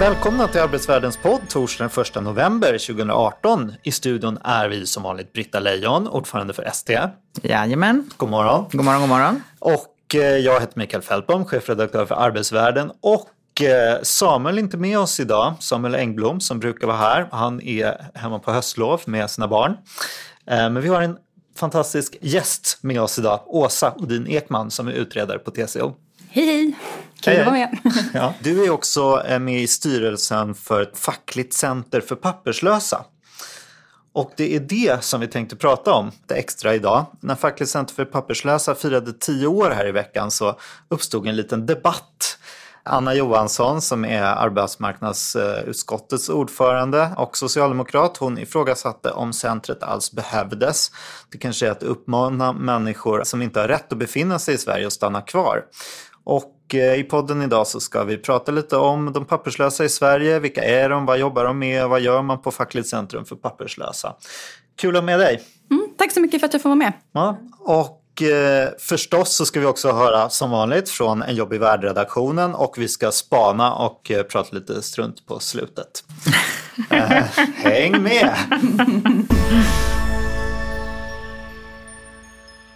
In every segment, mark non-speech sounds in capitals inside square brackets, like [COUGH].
Välkomna till Arbetsvärldens podd torsdagen den 1 november 2018. I studion är vi som vanligt Britta Lejon, ordförande för ST. Jajamän. God morgon. God morgon, god morgon. Och eh, jag heter Mikael Fältbom, chefredaktör för Arbetsvärlden. Och eh, Samuel är inte med oss idag. Samuel Engblom som brukar vara här. Han är hemma på höstlov med sina barn. Eh, men vi har en fantastisk gäst med oss idag, Åsa Odin Ekman som är utredare på TCO. Hej hej! Kul att vara med. Ja. Du är också med i styrelsen för ett fackligt center för papperslösa. Och det är det som vi tänkte prata om det extra idag. När Fackligt center för papperslösa firade tio år här i veckan så uppstod en liten debatt. Anna Johansson som är arbetsmarknadsutskottets ordförande och socialdemokrat, hon ifrågasatte om centret alls behövdes. Det kanske är att uppmana människor som inte har rätt att befinna sig i Sverige att stanna kvar. Och eh, i podden idag så ska vi prata lite om de papperslösa i Sverige. Vilka är de? Vad jobbar de med? Vad gör man på Fackligt centrum för papperslösa? Kul att ha med dig! Mm, tack så mycket för att jag får vara med. Ja, och eh, förstås så ska vi också höra som vanligt från En jobb i värld-redaktionen och vi ska spana och eh, prata lite strunt på slutet. [LAUGHS] eh, häng med! [LAUGHS]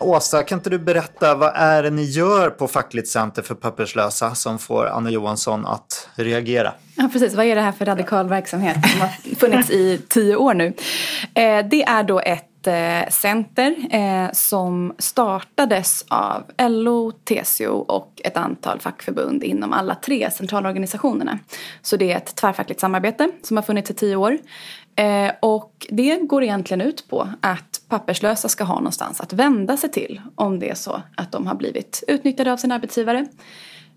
Åsa, kan inte du berätta vad är det ni gör på Fackligt center för papperslösa som får Anna Johansson att reagera? Ja, precis. Vad är det här för radikal verksamhet som har funnits i tio år nu? Eh, det är då ett eh, center eh, som startades av LO, TCO och ett antal fackförbund inom alla tre centralorganisationerna. Så det är ett tvärfackligt samarbete som har funnits i tio år. Eh, och det går egentligen ut på att papperslösa ska ha någonstans att vända sig till om det är så att de har blivit utnyttjade av sin arbetsgivare.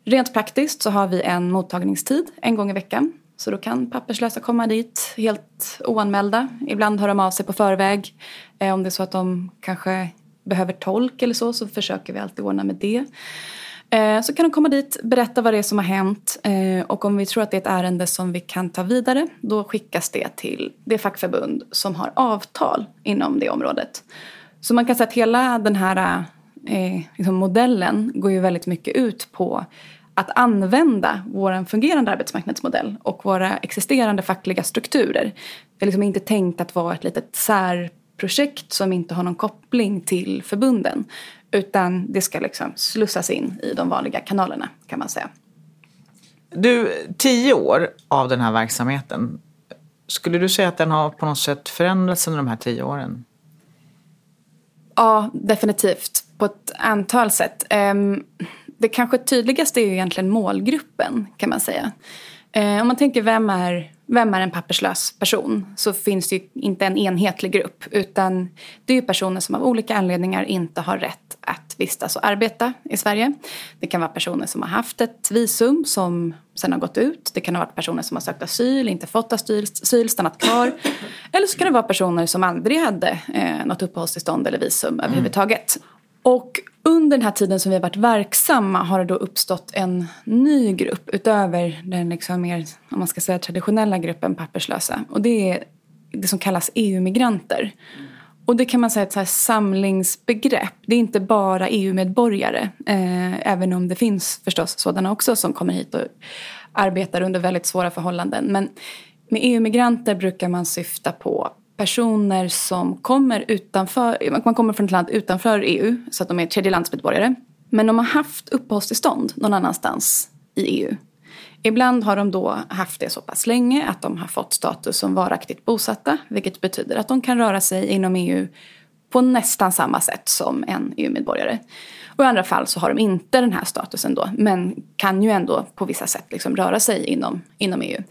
Rent praktiskt så har vi en mottagningstid en gång i veckan. Så då kan papperslösa komma dit helt oanmälda. Ibland hör de av sig på förväg. Eh, om det är så att de kanske behöver tolk eller så så försöker vi alltid ordna med det. Eh, så kan de komma dit, berätta vad det är som har hänt eh, och om vi tror att det är ett ärende som vi kan ta vidare då skickas det till det fackförbund som har avtal inom det området. Så man kan säga att hela den här eh, liksom modellen går ju väldigt mycket ut på att använda vår fungerande arbetsmarknadsmodell och våra existerande fackliga strukturer. Det är liksom inte tänkt att vara ett litet särprojekt som inte har någon koppling till förbunden. Utan det ska liksom slussas in i de vanliga kanalerna kan man säga. Du, tio år av den här verksamheten. Skulle du säga att den har på något sätt förändrats under de här tio åren? Ja, definitivt. På ett antal sätt. Ehm, det kanske tydligaste är ju egentligen målgruppen kan man säga. Ehm, om man tänker vem är, vem är en papperslös person så finns det ju inte en enhetlig grupp utan det är ju personer som av olika anledningar inte har rätt att vistas och arbeta i Sverige. Det kan vara personer som har haft ett visum som sen har gått ut. Det kan ha varit personer som har sökt asyl, inte fått asyl, stannat kvar. Eller så kan det vara personer som aldrig hade eh, något uppehållstillstånd eller visum mm. överhuvudtaget. Och under den här tiden som vi har varit verksamma har det då uppstått en ny grupp utöver den liksom mer, om man ska säga traditionella gruppen papperslösa. Och det är det som kallas EU-migranter. Och det kan man säga är ett så samlingsbegrepp. Det är inte bara EU-medborgare. Eh, även om det finns förstås sådana också som kommer hit och arbetar under väldigt svåra förhållanden. Men med EU-migranter brukar man syfta på personer som kommer utanför, man kommer från ett land utanför EU så att de är tredjelandsmedborgare. Men de har haft uppehållstillstånd någon annanstans i EU. Ibland har de då haft det så pass länge att de har fått status som varaktigt bosatta. Vilket betyder att de kan röra sig inom EU på nästan samma sätt som en EU-medborgare. Och i andra fall så har de inte den här statusen då. Men kan ju ändå på vissa sätt liksom röra sig inom, inom EU.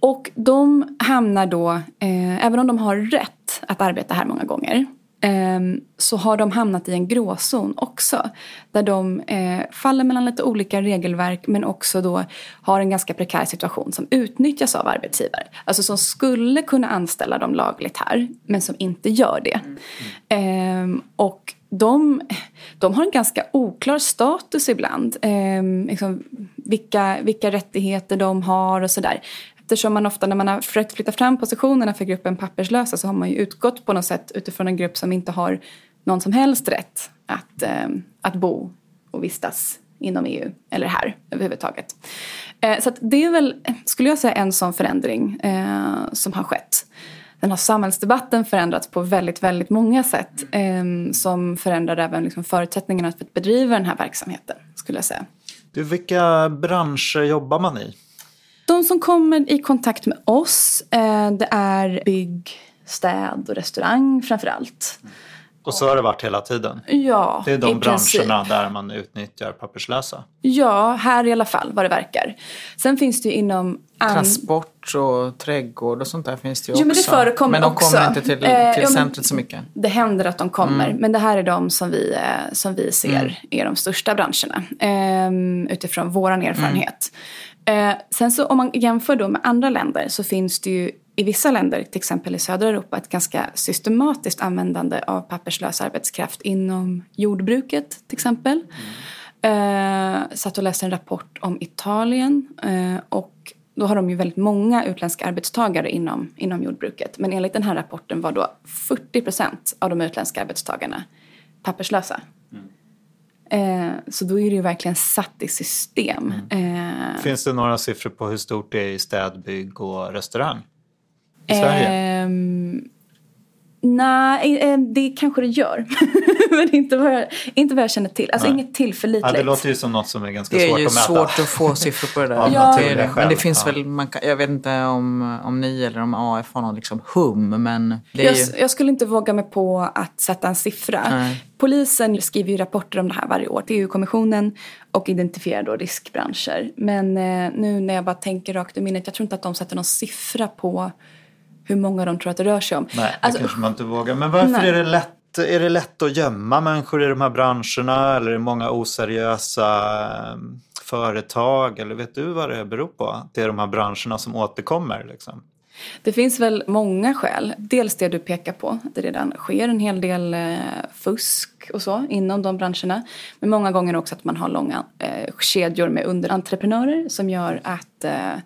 Och de hamnar då, eh, även om de har rätt att arbeta här många gånger, ehm, så har de hamnat i en gråzon också. Där de eh, faller mellan lite olika regelverk men också då har en ganska prekär situation som utnyttjas av arbetsgivare. Alltså som skulle kunna anställa dem lagligt här men som inte gör det. Ehm, och de, de har en ganska oklar status ibland. Eh, liksom vilka, vilka rättigheter de har och sådär. Eftersom man ofta när man har försökt flytta fram positionerna för gruppen papperslösa så har man ju utgått på något sätt utifrån en grupp som inte har någon som helst rätt att, eh, att bo och vistas inom EU eller här överhuvudtaget. Eh, så att det är väl, skulle jag säga, en sån förändring eh, som har skett. Den har samhällsdebatten förändrats på väldigt, väldigt många sätt eh, som förändrar även liksom förutsättningarna för att bedriva den här verksamheten, skulle jag säga. Du, vilka branscher jobbar man i? De som kommer i kontakt med oss, eh, det är bygg, städ och restaurang framför allt. Och så har det varit hela tiden? Ja, Det är de i princip. branscherna där man utnyttjar papperslösa? Ja, här i alla fall vad det verkar. Sen finns det ju inom... an- Transport och trädgård och sånt där finns det ju Jo, också. men det förekommer Men de också. kommer inte till, Eh, till ja, men- centret så mycket. Det händer att de kommer, Mm. men det här är de som vi, eh, som vi ser är de största branscherna eh, utifrån vår erfarenhet. Eh, sen så om man jämför då med andra länder så finns det ju i vissa länder, till exempel i södra Europa, ett ganska systematiskt användande av papperslös arbetskraft inom jordbruket till exempel. Eh, satt och läste en rapport om Italien eh, och då har de ju väldigt många utländska arbetstagare inom, inom jordbruket. Men enligt den här rapporten var då 40 procent av de utländska arbetstagarna papperslösa. Eh, så då är det ju verkligen satt i system. Eh, Finns det några siffror på hur stort det är i städ, bygg och restaurang? I Sverige? Ehm, nej, eh, det kanske det gör. [LAUGHS] Men inte vad jag, inte vad jag känner till. Alltså Nej. inget tillförlitligt. Ja, det låter ju som något som är ganska Det är svårt ju att mäta. svårt att få [LAUGHS] siffror på det där. Ja. Det är det. Men det finns Ja. väl, man kan, jag vet inte om, om ni eller om AF har någon liksom hum, men det är Jag, ju... jag skulle inte våga mig på att sätta en siffra. Nej. Polisen skriver ju rapporter om det här varje år till EU-kommissionen och identifierar då riskbranscher. Men eh, nu när jag bara tänker rakt ur minnet, jag tror inte att de sätter någon siffra på hur många de tror att det rör sig om. Nej, det Alltså, kanske man inte vågar. Men varför Nej. är det lätt? Är det lätt att gömma människor i de här branscherna eller är det många oseriösa eh, företag? Eller vet du vad det beror på? Att det är de här branscherna som återkommer liksom. Det finns väl många skäl. Dels det du pekar på, att det redan sker en hel del eh, fusk och så inom de branscherna. Men många gånger också att man har långa eh, kedjor med underentreprenörer som gör att eh,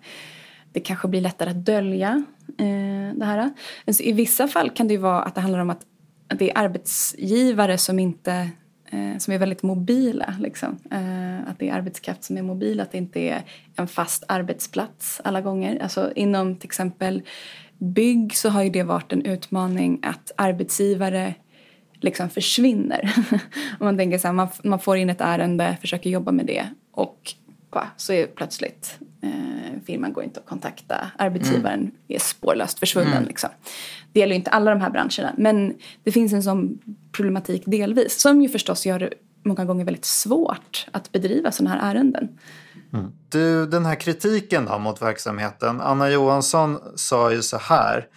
det kanske blir lättare att dölja eh, det här. Alltså, I vissa fall kan det ju vara att det handlar om att, att det är arbetsgivare som inte eh, som är väldigt mobila. Liksom. Eh, att det är arbetskraft som är mobil, att det inte är en fast arbetsplats alla gånger. Alltså inom till exempel bygg så har ju det varit en utmaning att arbetsgivare liksom försvinner. Om [LAUGHS] man tänker så här, man, man får in ett ärende, försöker jobba med det och så är plötsligt eh, firman går inte att kontakta, arbetsgivaren är spårlöst försvunnen. Liksom. Det gäller inte alla de här branscherna men det finns en sån problematik delvis som ju förstås gör det många gånger väldigt svårt att bedriva sådana här ärenden. Du, den här kritiken då mot verksamheten. Anna Johansson sa ju så här.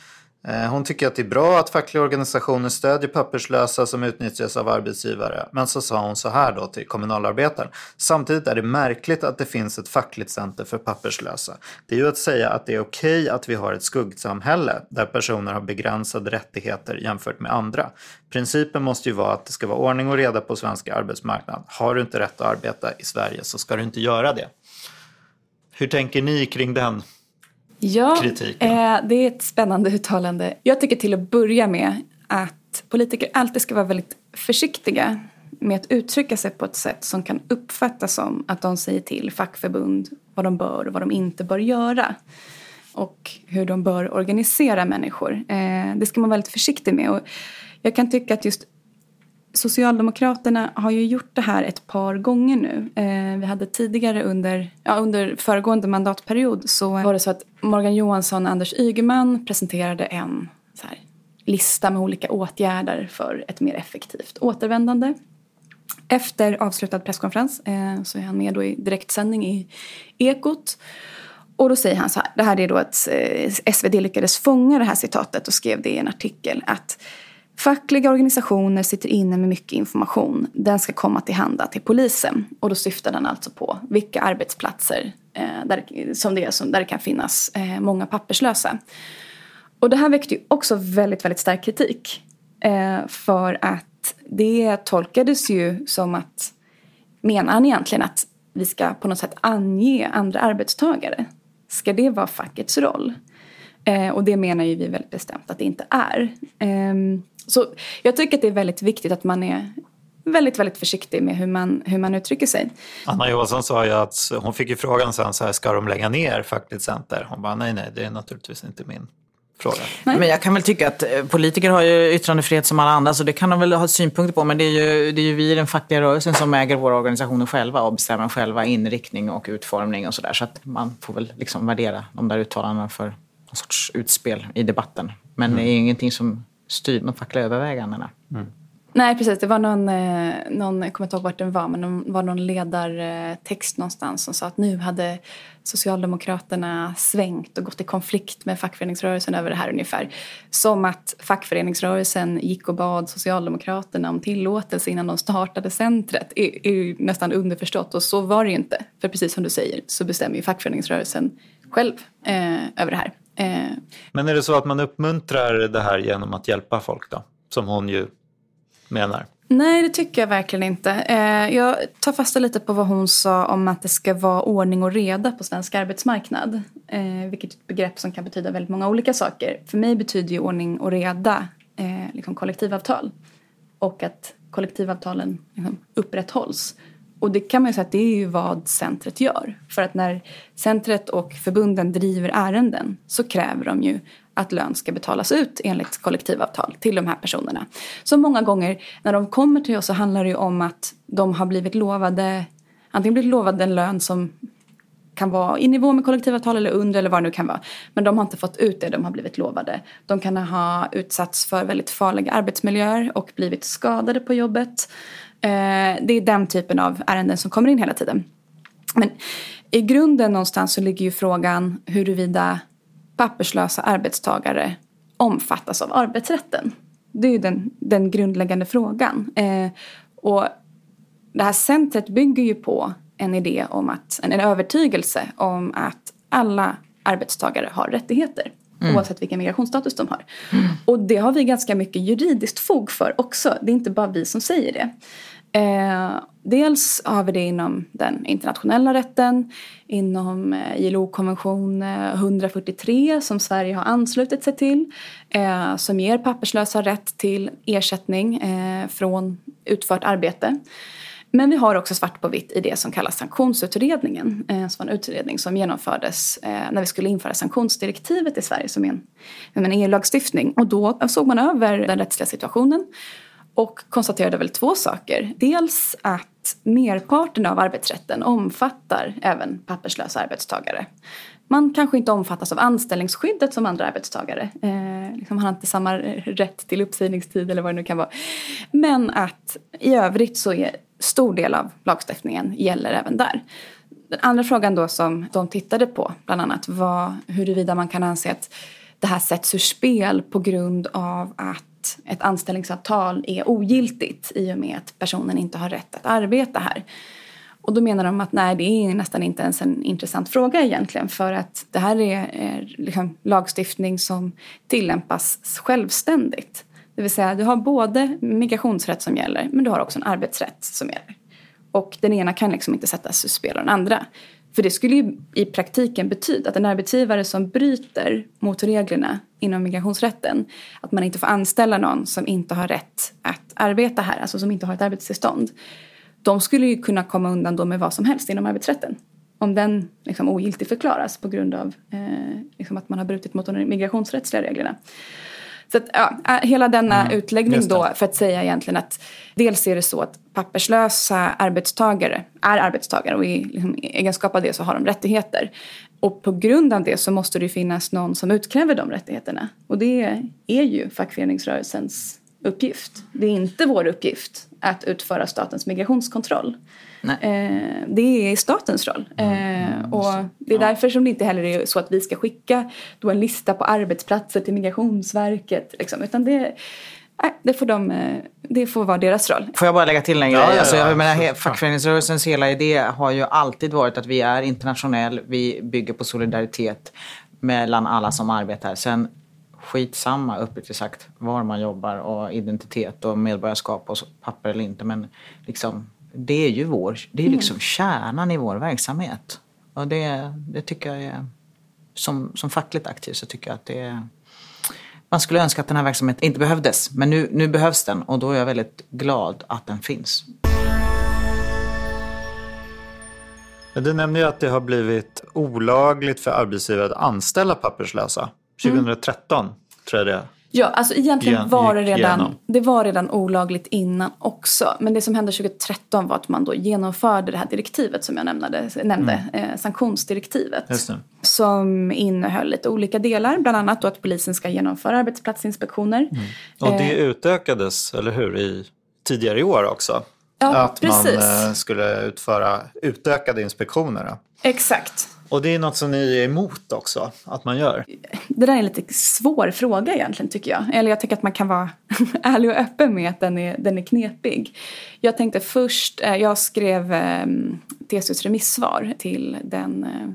Eh, hon tycker att det är bra att fackliga organisationer stödjer papperslösa som utnyttjas av arbetsgivare. Men så sa hon så här då till kommunalarbetaren. Samtidigt är det märkligt att det finns ett fackligt center för papperslösa. Det är ju att säga att det är okej att vi har ett skuggsamhälle där personer har begränsade rättigheter jämfört med andra. Principen måste ju vara att det ska vara ordning och reda på svenska arbetsmarknad. Har du inte rätt att arbeta i Sverige så ska du inte göra det. Hur tänker ni kring den? Ja, kritiken. eh, det är ett spännande uttalande. Jag tycker till att börja med att politiker alltid ska vara väldigt försiktiga med att uttrycka sig på ett sätt som kan uppfattas som att de säger till fackförbund vad de bör och vad de inte bör göra. Och hur de bör organisera människor. Eh, det ska man vara väldigt försiktig med. Och jag kan tycka att just Socialdemokraterna har ju gjort det här ett par gånger nu. Eh, vi hade tidigare under, ja, under föregående mandatperiod så var det så att Morgan Johansson och Anders Ygeman presenterade en så här, lista med olika åtgärder för ett mer effektivt återvändande. Efter avslutad presskonferens eh, så är han med då i direktsändning i Ekot. Och då säger han så här, det här är då att eh, SvD lyckades fånga det här citatet och skrev det i en artikel att Fackliga organisationer sitter inne med mycket information. Den ska komma till handa till polisen. Och då syftar den alltså på vilka arbetsplatser eh, där, som det är, som, där det kan finnas eh, många papperslösa. Och det här väckte ju också väldigt, väldigt stark kritik. Eh, för att det tolkades ju som att menar han egentligen att vi ska på något sätt ange andra arbetstagare? Ska det vara fackets roll? Eh, och det menar ju vi väldigt bestämt att det inte är. Eh, så jag tycker att det är väldigt viktigt att man är väldigt, väldigt försiktig med hur man, hur man uttrycker sig. Anna Johansson sa ju att hon fick ju frågan sen så här, ska de lägga ner Fackligt Center? Hon bara, nej, nej, det är naturligtvis inte min fråga. Nej. Men jag kan väl tycka att eh, politiker har ju yttrandefrihet som alla andra så det kan de väl ha synpunkter på. Men det är ju, det är ju vi i den fackliga rörelsen som äger våra organisationer själva och bestämmer själva inriktning och utformning och sådär. Så att man får väl liksom värdera de där uttalandena för någon sorts utspel i debatten. Men mm. det är ingenting som styr de fackliga övervägandena. Mm. Nej, precis. Det var någon, eh, någon, jag kommer inte ihåg vart den var, men det var någon ledartext någonstans som sa att nu hade Socialdemokraterna svängt och gått i konflikt med fackföreningsrörelsen över det här ungefär. Som att fackföreningsrörelsen gick och bad Socialdemokraterna om tillåtelse innan de startade centret. är, är nästan underförstått och så var det ju inte. För precis som du säger så bestämmer ju fackföreningsrörelsen själv eh, över det här. Eh. Men är det så att man uppmuntrar det här genom att hjälpa folk då? Som hon ju menar. Nej, det tycker jag verkligen inte. Eh, jag tar fasta lite på vad hon sa om att det ska vara ordning och reda på svensk arbetsmarknad. Eh, vilket är ett begrepp som kan betyda väldigt många olika saker. För mig betyder ju ordning och reda liksom kollektivavtal. Och att kollektivavtalen liksom upprätthålls. Och det kan man ju säga att det är ju vad centret gör. För att när centret och förbunden driver ärenden så kräver de ju att lön ska betalas ut enligt kollektivavtal till de här personerna. Så många gånger när de kommer till oss så handlar det ju om att de har blivit lovade antingen blivit lovade en lön som kan vara i nivå med kollektivavtal eller under eller vad det nu kan vara. Men de har inte fått ut det de har blivit lovade. De kan ha utsatts för väldigt farliga arbetsmiljöer och blivit skadade på jobbet. Eh, det är den typen av ärenden som kommer in hela tiden. Men i grunden någonstans så ligger ju frågan huruvida papperslösa arbetstagare omfattas av arbetsrätten? Det är ju den, den grundläggande frågan. Eh, och det här centret bygger ju på en idé om att, en, en övertygelse om att alla arbetstagare har rättigheter. Mm. Oavsett vilken migrationsstatus de har. Mm. Och det har vi ganska mycket juridiskt fog för också. Det är inte bara vi som säger det. Eh, dels har vi det inom den internationella rätten, inom eh, ILO-konvention 143 eh, som Sverige har anslutit sig till, eh, som ger papperslösa rätt till ersättning eh, från utfört arbete. Men vi har också svart på vitt i det som kallas sanktionsutredningen. Eh, som var en utredning som genomfördes eh, när vi skulle införa sanktionsdirektivet i Sverige som är en, en EU-lagstiftning. Och då såg man över den rättsliga situationen och konstaterade väl två saker. Dels att merparten av arbetsrätten omfattar även papperslösa arbetstagare. Man kanske inte omfattas av anställningsskyddet som andra arbetstagare. Eh, liksom man har inte samma rätt till uppsägningstid eller vad det nu kan vara. Men att i övrigt så är stor del av lagstiftningen gäller även där. Den andra frågan då som de tittade på bland annat var huruvida man kan anse att det här sätts ur spel på grund av att ett anställningsavtal är ogiltigt i och med att personen inte har rätt att arbeta här. Och då menar de att nej, det är nästan inte ens en intressant fråga egentligen för att det här är, är liksom lagstiftning som tillämpas självständigt. Det vill säga, du har både migrationsrätt som gäller men du har också en arbetsrätt som gäller. Och den ena kan liksom inte sättas ur spel av den andra. För det skulle ju i praktiken betyda att en arbetsgivare som bryter mot reglerna inom migrationsrätten, att man inte får anställa någon som inte har rätt att arbeta här, alltså som inte har ett arbetstillstånd. De skulle ju kunna komma undan då med vad som helst inom arbetsrätten. Om den liksom ogiltig förklaras på grund av eh, liksom att man har brutit mot de migrationsrättsliga reglerna. Så att, ja, hela denna mm, utläggning då för att säga egentligen att dels är det så att papperslösa arbetstagare är arbetstagare och i liksom, egenskap av det så har de rättigheter. Och på grund av det så måste det finnas någon som utkräver de rättigheterna. Och det är ju fackföreningsrörelsens uppgift. Det är inte vår uppgift att utföra statens migrationskontroll. Eh, det är statens roll. Mm, eh, och det är därför som det inte heller är så att vi ska skicka då en lista på arbetsplatser till Migrationsverket. Liksom, utan det, nej, det, får de, eh, det får vara deras roll. Får jag bara lägga till en Ja, grej? ja, alltså, ja. jag menar, he- fackföreningsrörelsens hela idé har ju alltid varit att vi är internationell, vi bygger på solidaritet mellan alla som arbetar. Sen skitsamma uppriktigt sagt var man jobbar och identitet och medborgarskap och papper eller inte. Men liksom, det är ju vår, det är liksom kärnan i vår verksamhet. Och det, det tycker jag är, som, som fackligt aktiv så tycker jag att det är man skulle önska att den här verksamheten inte behövdes, men nu, nu behövs den och då är jag väldigt glad att den finns. Du nämnde ju att det har blivit olagligt för arbetsgivare att anställa papperslösa. 2013 tror jag det. Ja, alltså egentligen Gen- var det redan, det var redan olagligt innan också. Men det som hände 2013 var att man då genomförde det här direktivet som jag nämnde, nämnde eh, sanktionsdirektivet. Just det. Som innehöll lite olika delar, bland annat då att polisen ska genomföra arbetsplatsinspektioner. Och det Eh. utökades, eller hur, i tidigare i år också? Ja, att precis. man eh, skulle utföra utökade inspektioner. Exakt. Och det är något som ni är emot också, att man gör. Det där är en lite svår fråga egentligen tycker jag. Eller jag tycker att man kan vara [LAUGHS] ärlig och öppen med att den är, den är knepig. Jag tänkte först, eh, jag skrev eh, TCOs remissvar till, den, eh,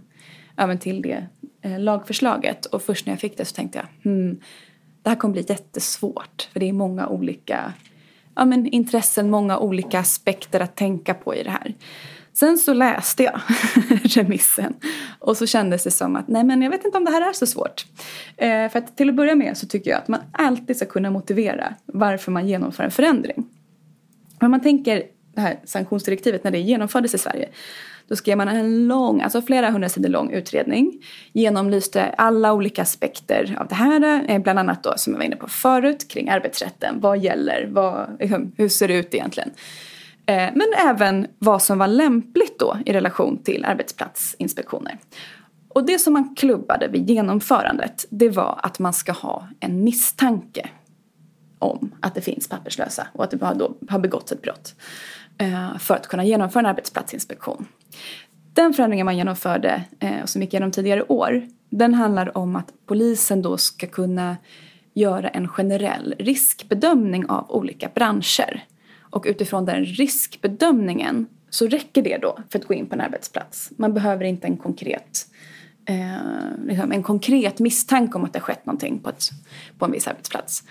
ja, men till det eh, lagförslaget. Och först när jag fick det så tänkte jag, hmm, det här kommer bli jättesvårt. För det är många olika ja, men intressen, många olika aspekter att tänka på i det här. Sen så läste jag [LAUGHS] remissen och så kändes det som att nej men jag vet inte om det här är så svårt. Eh, för att till att börja med så tycker jag att man alltid ska kunna motivera varför man genomför en förändring. Om man tänker det här sanktionsdirektivet när det genomfördes i Sverige. Då skrev man en lång, alltså flera hundra sidor lång utredning. Genomlyste alla olika aspekter av det här. Eh, bland annat då som jag var inne på förut kring arbetsrätten. Vad gäller? Vad, liksom, hur ser det ut egentligen? Eh, men även vad som var lämpligt då i relation till arbetsplatsinspektioner. Och det som man klubbade vid genomförandet det var att man ska ha en misstanke om att det finns papperslösa och att det har, då, har begåtts ett brott eh, för att kunna genomföra en arbetsplatsinspektion. Den förändringen man genomförde eh, och som gick igenom tidigare år den handlar om att polisen då ska kunna göra en generell riskbedömning av olika branscher. Och utifrån den riskbedömningen så räcker det då för att gå in på en arbetsplats. Man behöver inte en konkret, eh, liksom en konkret misstanke om att det har skett någonting på, ett, på en viss arbetsplats.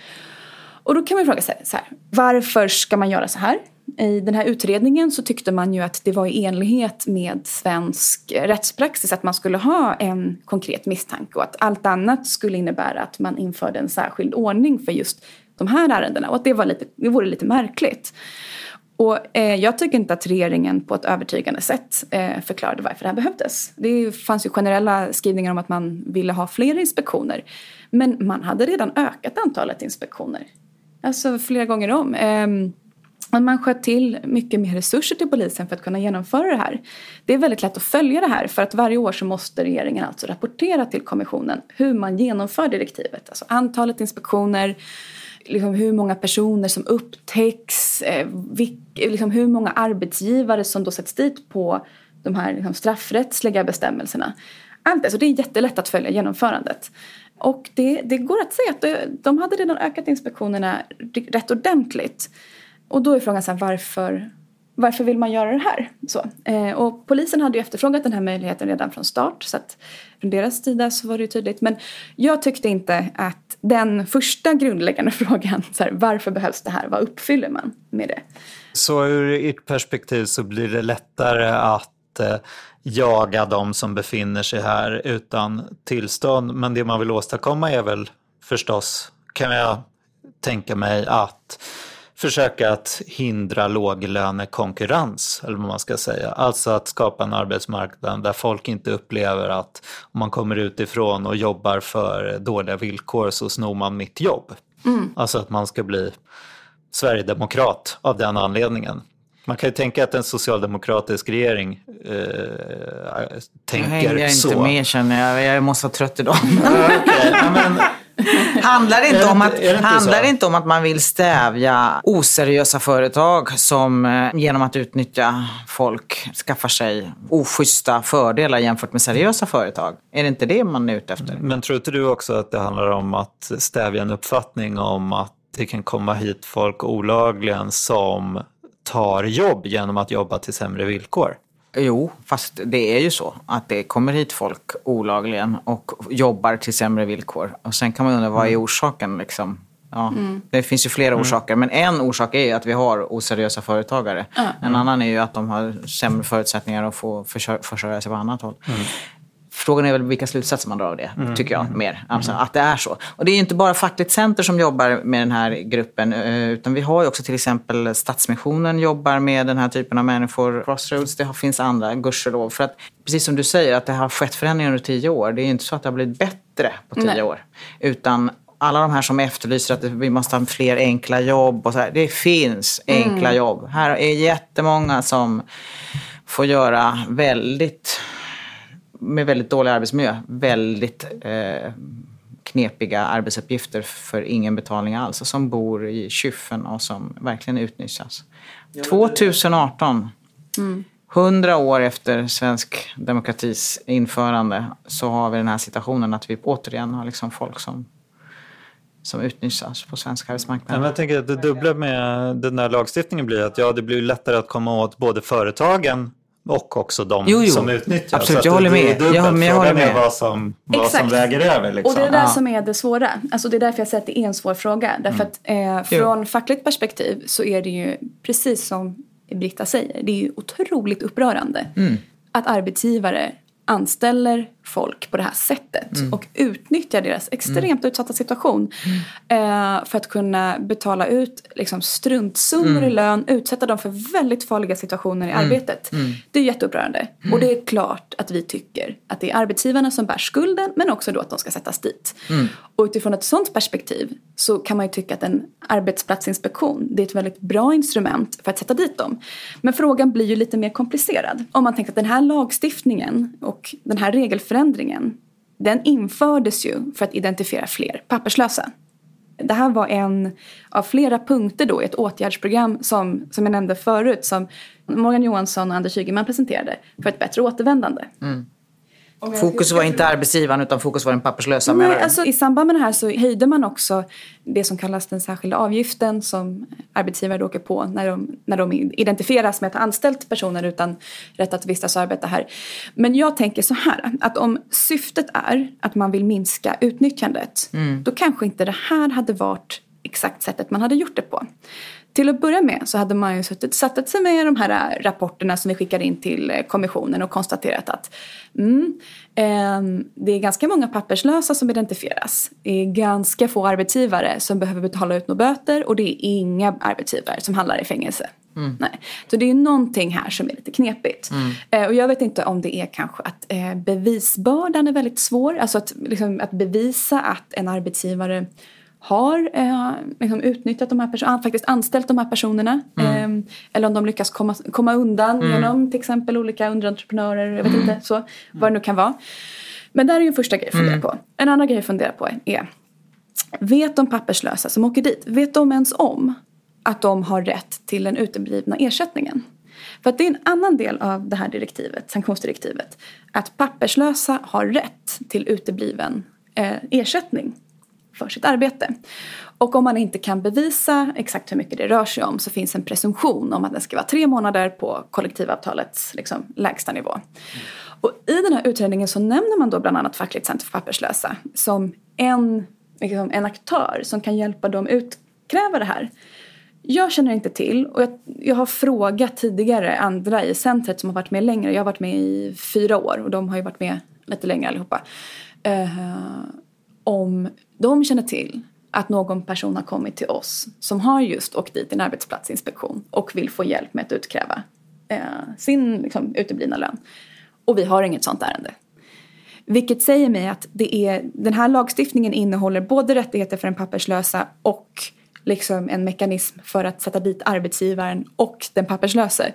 Och då kan man fråga sig så här, varför ska man göra så här? I den här utredningen så tyckte man ju att det var i enlighet med svensk rättspraxis att man skulle ha en konkret misstanke och att allt annat skulle innebära att man införde en särskild ordning för just de här ärendena och att det, var lite, det vore lite märkligt. Och eh, jag tycker inte att regeringen på ett övertygande sätt eh, förklarade varför det här behövdes. Det fanns ju generella skrivningar om att man ville ha fler inspektioner. Men man hade redan ökat antalet inspektioner. Alltså flera gånger om. Eh, man sköt till mycket mer resurser till polisen för att kunna genomföra det här. Det är väldigt lätt att följa det här för att varje år så måste regeringen alltså rapportera till kommissionen hur man genomför direktivet. Alltså antalet inspektioner, liksom hur många personer som upptäcks, eh, vilk, liksom hur många arbetsgivare som då sätts dit på de här liksom straffrättsliga bestämmelserna. Allt det, så det är jättelätt att följa genomförandet. Och det, det går att säga att det, de hade redan ökat inspektionerna rätt ordentligt. Och då är frågan så här, varför, varför vill man göra det här? Så, eh, och polisen hade ju efterfrågat den här möjligheten redan från start. Så att från deras sida så var det ju tydligt. Men jag tyckte inte att den första grundläggande [LAUGHS] frågan, så här, varför behövs det här? Vad uppfyller man med det? Så ur ert perspektiv så blir det lättare att eh, jaga de som befinner sig här utan tillstånd. Men det man vill åstadkomma är väl förstås, kan jag tänka mig, att försöka att hindra låglönekonkurrens, eller vad man ska säga. Alltså att skapa en arbetsmarknad där folk inte upplever att om man kommer utifrån och jobbar för dåliga villkor så snor man mitt jobb. Alltså att man ska bli sverigedemokrat av den anledningen. Man kan ju tänka att en socialdemokratisk regering eh, Nu tänker hänger jag så. inte med känner jag. Jag måste vara trött idag. Men, handlar inte, det om att, det handlar så? det inte om att man vill stävja oseriösa företag som eh, genom att utnyttja folk skaffar sig oschyssta fördelar jämfört med seriösa företag? Är det inte det man är ute efter? men tror inte du också att det handlar om att stävja en uppfattning om att det kan komma hit folk olagligen som tar jobb genom att jobba till sämre villkor. Jo, fast det är ju så att det kommer hit folk olagligen och jobbar till sämre villkor. Och sen kan man undra, vad är orsaken? Liksom? Ja, Det finns ju flera orsaker, men en orsak är ju att vi har oseriösa företagare. En annan är ju att de har sämre förutsättningar att få försör- försörja sig på annat håll. Frågan är väl vilka slutsatser man drar av det, tycker jag. mer. Alltså, Att det är så. Och det är ju inte bara Fackligt Center som jobbar med den här gruppen. eh, Utan vi har ju också till exempel Stadsmissionen jobbar med den här typen av människor. Crossroads, det finns andra, gudskelov. För att, precis som du säger, att det har skett förändringar under tio år. Det är ju inte så att det har blivit bättre på tio Nej. år. Utan alla de här som efterlyser att vi måste ha fler enkla jobb och så här. Det finns enkla jobb. Här är jättemånga som får göra väldigt med väldigt dålig arbetsmiljö, väldigt eh, knepiga arbetsuppgifter för ingen betalning alls och som bor i kyffen och som verkligen utnyttjas. 2018, 100 år efter svensk demokratis införande så har vi den här situationen att vi återigen har liksom folk som, som utnyttjas på svensk arbetsmarknad. men jag tänker att det dubbla med den här lagstiftningen blir att ja, det blir lättare att komma åt både företagen och också de Jo, jo. som utnyttjar. Absolut, Så att jag det- håller det med. Ja, men jag håller Frågan är med. vad som, vad som väger över. Liksom. Och det är det där Ja. som är det svåra. Alltså det är därför jag säger att det är en svår fråga. Därför att eh, från fackligt perspektiv så är det ju precis som Britta säger. Det är ju otroligt upprörande att arbetsgivare anställer folk på det här sättet och utnyttjar deras extremt utsatta situation eh, för att kunna betala ut liksom, struntsummor i lön, utsätta dem för väldigt farliga situationer i arbetet. Det är jätteupprörande. Och det är klart att vi tycker att det är arbetsgivarna som bär skulden men också då att de ska sättas dit. Och utifrån ett sådant perspektiv så kan man ju tycka att en arbetsplatsinspektion det är ett väldigt bra instrument för att sätta dit dem. Men frågan blir ju lite mer komplicerad. Om man tänker att den här lagstiftningen och den här regelförändringen den infördes ju för att identifiera fler papperslösa. Det här var en av flera punkter då i ett åtgärdsprogram som, som jag nämnde förut som Morgan Johansson och Anders Ygeman presenterade för ett bättre återvändande. Mm. Fokus var inte arbetsgivaren utan fokus var den papperslösa. Nej, alltså, I samband med det här så höjde man också det som kallas den särskilda avgiften som arbetsgivare åker på när de, när de identifieras med att ha anställt personer utan rätt att vistas och arbeta här. Men jag tänker så här att om syftet är att man vill minska utnyttjandet då kanske inte det här hade varit exakt sättet man hade gjort det på. Till att börja med så hade man ju suttit, satt sig med de här rapporterna som vi skickar in till eh, kommissionen och konstaterat att mm, ehm, det är ganska många papperslösa som identifieras. Det är ganska få arbetsgivare som behöver betala ut några böter och det är inga arbetsgivare som handlar i fängelse. Nej. Så det är någonting här som är lite knepigt. Eh, och jag vet inte om det är kanske att eh, bevisbördan är väldigt svår. Alltså att, liksom, att bevisa att en arbetsgivare har eh, liksom utnyttjat de här personerna, faktiskt anställt de här personerna. Eh, eller om de lyckas komma, komma undan genom till exempel olika underentreprenörer, jag vet inte så, vad det nu kan vara. Men där är ju en första grej att fundera på. En andra grej att fundera på är, vet de papperslösa som åker dit, vet de ens om att de har rätt till den uteblivna ersättningen? För att det är en annan del av det här direktivet, sanktionsdirektivet, att papperslösa har rätt till utebliven eh, ersättning för sitt arbete. Och om man inte kan bevisa exakt hur mycket det rör sig om så finns en presumtion om att den ska vara tre månader på kollektivavtalets liksom, lägsta nivå. Och i den här utredningen så nämner man då bland annat Fackligt Center för papperslösa som en, liksom, en aktör som kan hjälpa dem utkräva det här. Jag känner inte till och jag, jag har frågat tidigare andra i centret som har varit med längre. Jag har varit med i fyra år och de har ju varit med lite längre allihopa. Uh, om de känner till att någon person har kommit till oss som har just åkt dit i en arbetsplatsinspektion och vill få hjälp med att utkräva eh, sin liksom, uteblivna lön. Och vi har inget sånt ärende. Vilket säger mig att det är, den här lagstiftningen innehåller både rättigheter för den papperslösa och liksom en mekanism för att sätta dit arbetsgivaren och den papperslöse.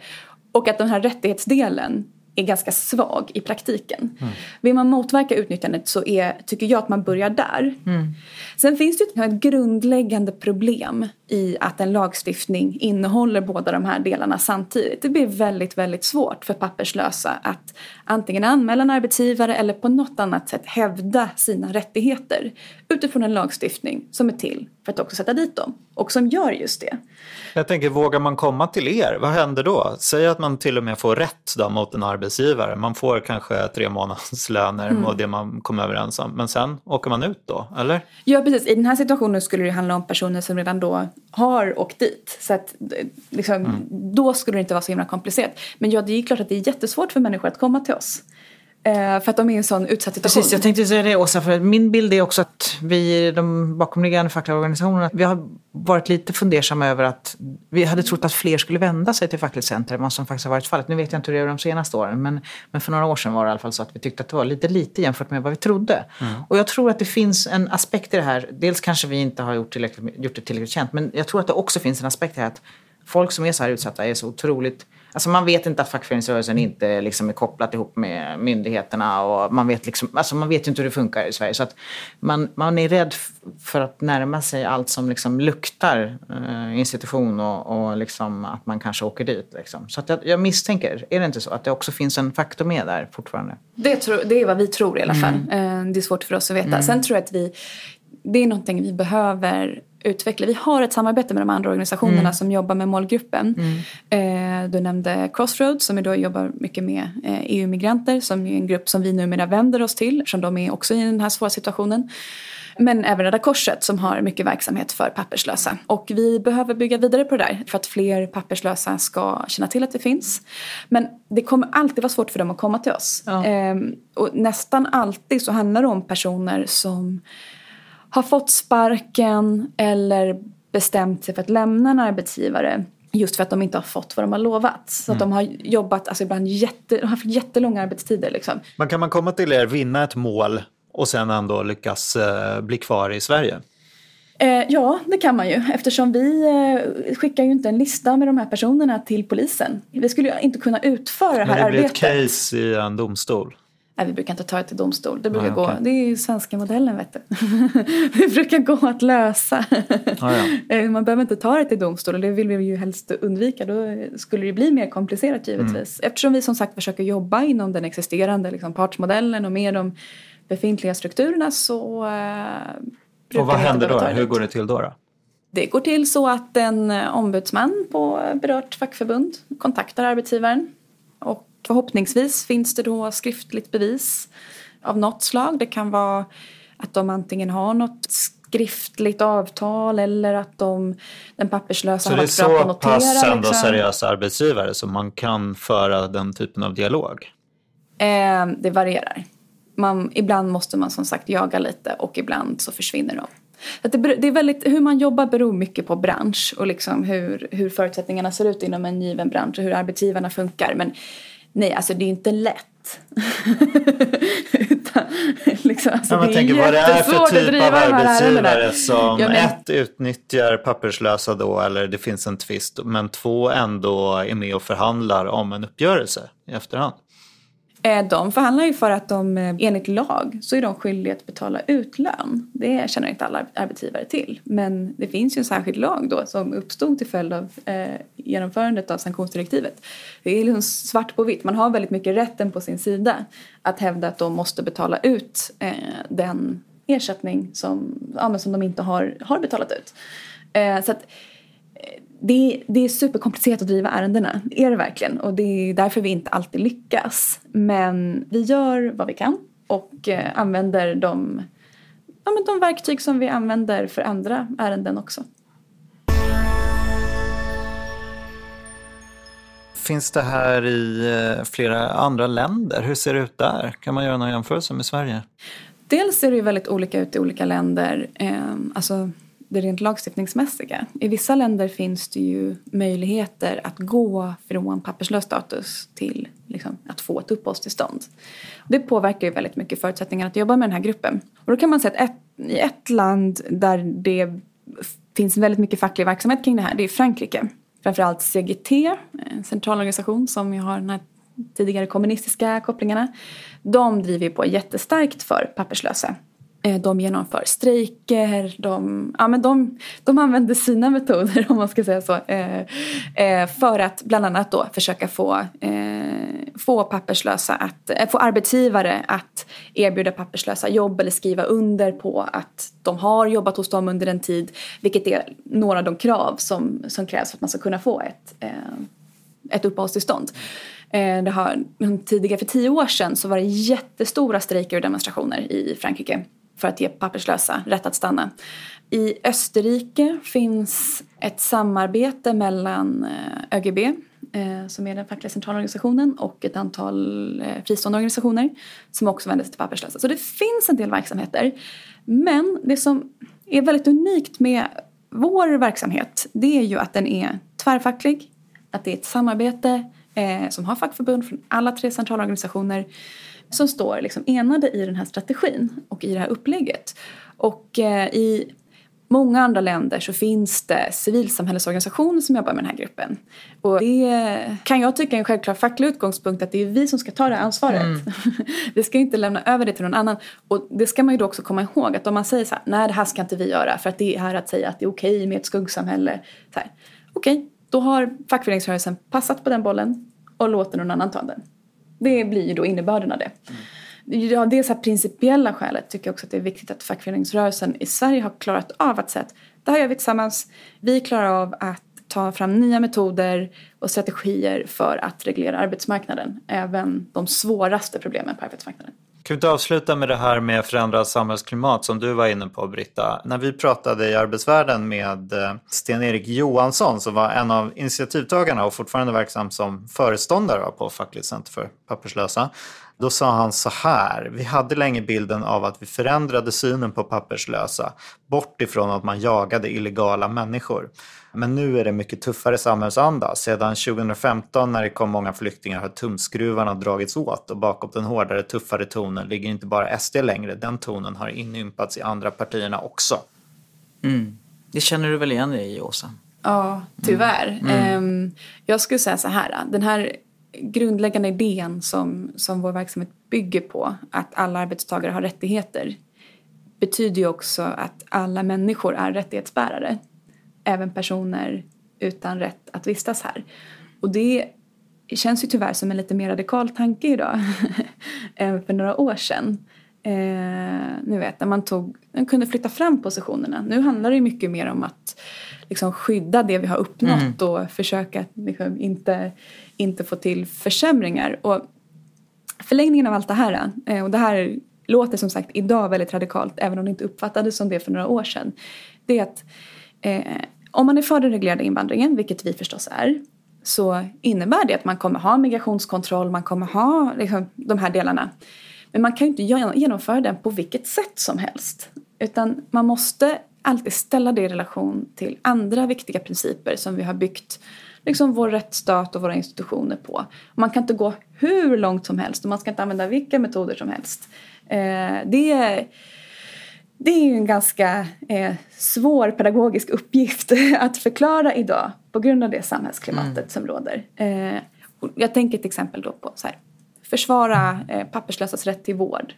Och att den här rättighetsdelen är ganska svag i praktiken. Mm. Vill man motverka utnyttjandet så är, tycker jag att man börjar där. Mm. Sen finns det ett grundläggande problem i att en lagstiftning innehåller båda de här delarna samtidigt. Det blir väldigt, väldigt svårt för papperslösa att antingen anmäla en arbetsgivare eller på något annat sätt hävda sina rättigheter utifrån en lagstiftning som är till för att också sätta dit dem. Och som gör just det. Jag tänker, vågar man komma till er? Vad händer då? Säg att man till och med får rätt då mot en arbetsgivare. Man får kanske tre månadslöner mm. och det man kom överens om. Men sen åker man ut då, eller? Ja, precis. I den här situationen skulle det handla om personer som redan då har åkt dit. Så att, liksom, mm. då skulle det inte vara så himla komplicerat. Men ja, det är klart att det är jättesvårt för människor att komma till oss. Eh, för att de är i en sån utsatt situation. Precis, jag tänkte säga det Åsa, för min bild är också att vi, de bakomliggande fackliga organisationerna, vi har varit lite fundersamma över att vi hade trott att fler skulle vända sig till fackligt center än vad som faktiskt har varit fallet. Nu vet jag inte hur det är de senaste åren, men, men för några år sedan var det i alla fall så att vi tyckte att det var lite lite jämfört med vad vi trodde. Mm. Och jag tror att det finns en aspekt i det här, dels kanske vi inte har gjort, gjort det tillräckligt känt, men jag tror att det också finns en aspekt i det här att folk som är så här utsatta är så otroligt Alltså man vet inte att fackföreningsrörelsen inte liksom är kopplat ihop med myndigheterna och man vet, liksom, alltså man vet inte hur det funkar i Sverige. Så att man, man är rädd för att närma sig allt som liksom luktar eh, institution och, och liksom att man kanske åker dit. Liksom. Så att jag, jag, misstänker, är det inte så, att det också finns en faktor med där fortfarande? Det, tro, det är vad vi tror i alla fall. Mm. Det är svårt för oss att veta. Mm. Sen tror jag att vi, det är någonting vi behöver utveckla. Vi har ett samarbete med de andra organisationerna mm. som jobbar med målgruppen. Mm. Eh, du nämnde Crossroads som då jobbar mycket med eh, EU-migranter som är en grupp som vi numera vänder oss till eftersom de är också i den här svåra situationen. Men även Röda Korset som har mycket verksamhet för papperslösa. Och vi behöver bygga vidare på det där för att fler papperslösa ska känna till att det finns. Men det kommer alltid vara svårt för dem att komma till oss. Ja. Ehm, och nästan alltid så handlar det om personer som har fått sparken eller bestämt sig för att lämna en arbetsgivare just för att de inte har fått vad de har lovat. Så att mm. de har jobbat, alltså ibland jätte, de har haft jättelånga arbetstider. Liksom. Men kan man komma till er, vinna ett mål och sen ändå lyckas eh, bli kvar i Sverige? Eh, ja, det kan man ju eftersom vi eh, skickar ju inte en lista med de här personerna till polisen. Vi skulle ju inte kunna utföra det här arbetet. Men det blir ett case i en domstol? Nej, vi brukar inte ta det till domstol. Det brukar ah, okay. gå. Det är ju svenska modellen vet du. [LAUGHS] det brukar gå att lösa. Ah, ja. [LAUGHS] Eh, man behöver inte ta det till domstol och det vill vi ju helst undvika. Då skulle det bli mer komplicerat givetvis. Mm. Eftersom vi som sagt försöker jobba inom den existerande liksom, partsmodellen och med de befintliga strukturerna så uh, Och vad händer då? Hur går det till då? då? Det går till så att en ombudsman på berört fackförbund kontaktar arbetsgivaren och Förhoppningsvis finns det då skriftligt bevis av något slag. Det kan vara att de antingen har något skriftligt avtal eller att de, den papperslösa har varit bra på att notera. Så det är så pass liksom. seriösa arbetsgivare som man kan föra den typen av dialog? Eh, det varierar. Man, ibland måste man som sagt jaga lite och ibland så försvinner de. Att det, det, är väldigt, hur man jobbar beror mycket på bransch och liksom hur, hur förutsättningarna ser ut inom en given bransch och hur arbetsgivarna funkar. Men Nej, alltså det är inte lätt. [LAUGHS] Utan, liksom, alltså, ja, man det tänker vad det är för typ av arbetsgivare som ja, men... ett utnyttjar papperslösa då eller det finns en tvist men två ändå är med och förhandlar om en uppgörelse i efterhand. Eh, de förhandlar ju för att de eh, enligt lag så är de skyldiga att betala ut lön. Det känner inte alla arbetsgivare till. Men det finns ju en särskild lag då som uppstod till följd av eh, genomförandet av sanktionsdirektivet. Det är liksom svart på vitt. Man har väldigt mycket rätten på sin sida att hävda att de måste betala ut eh, den ersättning som, ja, som de inte har, har betalat ut. Eh, så att, eh, det, det är superkomplicerat att driva ärendena, det är det verkligen. Och det är därför vi inte alltid lyckas. Men vi gör vad vi kan och eh, använder de, ja, men de verktyg som vi använder för andra ärenden också. Finns det här i eh, flera andra länder? Hur ser det ut där? Kan man göra någon jämförelse med Sverige? Dels ser det ju väldigt olika ut i olika länder. Ehm, alltså det rent lagstiftningsmässiga. I vissa länder finns det ju möjligheter att gå från papperslös status till liksom, att få ett uppehållstillstånd. Det påverkar ju väldigt mycket förutsättningarna att jobba med den här gruppen. Och då kan man säga att ett, i ett land där det finns väldigt mycket facklig verksamhet kring det här, det är Frankrike. Framförallt CGT, en centralorganisation som ju har den här tidigare kommunistiska kopplingarna. De driver ju på jättestarkt för papperslösa Eh, de genomför strejker, de, ja, men de, de använder sina metoder [LAUGHS] om man ska säga så. Eh, eh, för att bland annat då försöka få, få papperslösa att, få arbetsgivare att erbjuda papperslösa jobb eller skriva under på att de har jobbat hos dem under en tid. Vilket är några av de krav som, som krävs för att man ska kunna få ett, ett uppehållstillstånd. Det har, tidigare, för tio år sedan så var det jättestora strejker och demonstrationer i Frankrike för att ge papperslösa rätt att stanna. I Österrike finns ett samarbete mellan eh, ÖGB eh, som är den fackliga centralorganisationen och ett antal eh, fristående organisationer som också vänder sig till papperslösa. Så det finns en del verksamheter. Men det som är väldigt unikt med vår verksamhet det är ju att den är tvärfacklig, att det är ett samarbete som har fackförbund från alla tre centralorganisationer som står liksom enade i den här strategin och i det här upplägget. Och eh, i många andra länder så finns det civilsamhällesorganisationer som jobbar med den här gruppen. Och det kan jag tycka är en självklar facklig utgångspunkt att det är vi som ska ta det ansvaret. Mm. [LAUGHS] vi ska inte lämna över det till någon annan. Och det ska man ju då också komma ihåg att om man säger så här, nej det här ska inte vi göra för att det är här att säga att det är okej med ett skuggsamhälle. Okej, okay, då har fackföreningsrörelsen passat på den bollen och låter någon annan ta den. Det blir ju då innebörden av det. Mm. Av det så här principiella skälet tycker jag också att det är viktigt att fackföreningsrörelsen i Sverige har klarat av att säga att det här gör vi tillsammans. Vi klarar av att ta fram nya metoder och strategier för att reglera arbetsmarknaden. Även de svåraste problemen på arbetsmarknaden. Kan vi inte avsluta med det här med förändrat samhällsklimat som du var inne på Britta? När vi pratade i arbetsvärlden med eh, Sten-Erik Johansson som var en av initiativtagarna och fortfarande verksam som föreståndare på Fackligt Center för papperslösa. Då sa han så här, vi hade länge bilden av att vi förändrade synen på papperslösa bort ifrån att man jagade illegala människor. Men nu är det mycket tuffare samhällsanda. Sedan 2015 när det kom många flyktingar har tumskruvarna dragits åt och bakom den hårdare, tuffare tonen ligger inte bara SD längre. Den tonen har inympats i andra partierna också. Mm. Det känner du väl igen dig i, Åsa? Ja, tyvärr. Mm. Mm. Jag skulle säga så här. Den här grundläggande idén som, som vår verksamhet bygger på, att alla arbetstagare har rättigheter, betyder ju också att alla människor är rättighetsbärare även personer utan rätt att vistas här. Och det känns ju tyvärr som en lite mer radikal tanke idag [LAUGHS] än för några år sedan. Eh, nu vet, när man, tog, man kunde flytta fram positionerna. Nu handlar det mycket mer om att liksom, skydda det vi har uppnått mm. och försöka liksom, inte, inte få till försämringar. Och förlängningen av allt det här, eh, och det här låter som sagt idag väldigt radikalt även om det inte uppfattades som det för några år sedan. Det är att eh, om man är för den reglerade invandringen, vilket vi förstås är, så innebär det att man kommer ha migrationskontroll, man kommer ha liksom, de här delarna. Men man kan ju inte genomföra den på vilket sätt som helst. Utan man måste alltid ställa det i relation till andra viktiga principer som vi har byggt liksom vår rättsstat och våra institutioner på. Man kan inte gå hur långt som helst och man ska inte använda vilka metoder som helst. Eh, det är det är ju en ganska eh, svår pedagogisk uppgift [LAUGHS] att förklara idag på grund av det samhällsklimatet mm. som råder. Eh, jag tänker till exempel då på så här, försvara eh, papperslösas rätt till vård.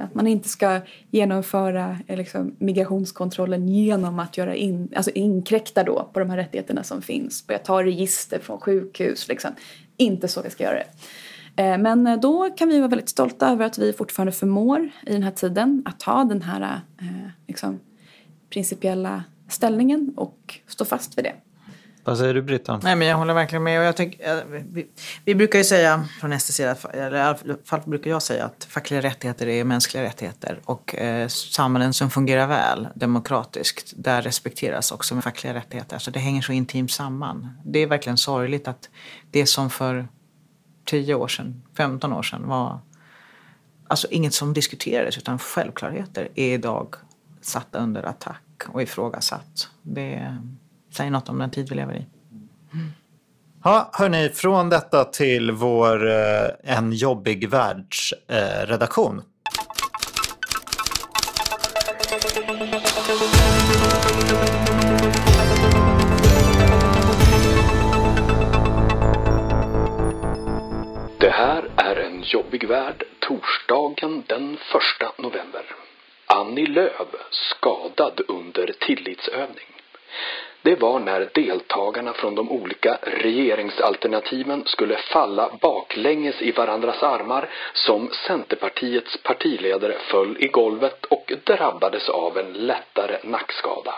Att man inte ska genomföra eh, liksom, migrationskontrollen genom att göra in, alltså inkräkta då på de här rättigheterna som finns. Börja ta register från sjukhus. Liksom. Inte så vi ska göra det. Eh, men eh, då kan vi vara väldigt stolta över att vi fortfarande förmår i den här tiden att ha den här eh, liksom, principiella ställningen och stå fast vid det. Vad säger du Britta? Nej, men jag håller verkligen med. Och jag tänk, vi, vi, brukar ju säga från SDs sida, eller i alla fall brukar jag säga att fackliga rättigheter är mänskliga rättigheter. Och eh, samhällen som fungerar väl demokratiskt, där respekteras också med fackliga rättigheter. Så det hänger så intimt samman. Det är verkligen sorgligt att det som för 10 år sedan, 15 år sedan var alltså inget som diskuterades utan självklarheter är idag satta under attack och ifrågasatt. Det säger något om den tid vi lever i. Mm. Ja, hörni, från detta till vår eh, En jobbig världsredaktion. Eh, Det här är En jobbig värld torsdagen den 1 november. Annie Lööf skadad under tillitsövning. det var när deltagarna från de olika regeringsalternativen skulle falla baklänges i varandras armar som Centerpartiets partiledare föll i golvet och drabbades av en lättare nackskada.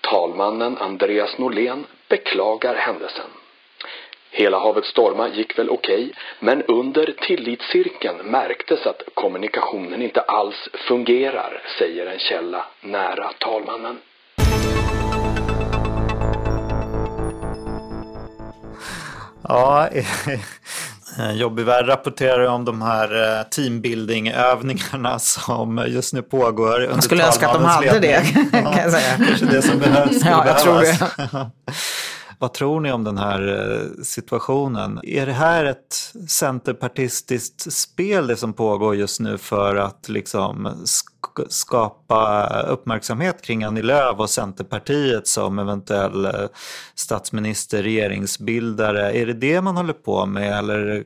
Talmannen Andreas Norlén beklagar händelsen. Hela havet storma gick väl okej, men under tillitscirkeln märktes att kommunikationen inte alls fungerar, säger en källa nära talmannen. Ja, [LAUGHS] Jobbig Värld rapporterar om de här eh, teambuilding-övningarna som just nu pågår. Under Man skulle önska att de hade det, kan jag säga. Kanske det som behövs. Ja, jag tror det. [LAUGHS] [LAUGHS] Vad tror ni om den här eh, situationen? Är det här ett centerpartistiskt spel det som pågår just nu för att liksom sk- skapa uppmärksamhet kring Annie Lööf och Centerpartiet som eventuell eh, statsminister, regeringsbildare? Är det det man håller på med eller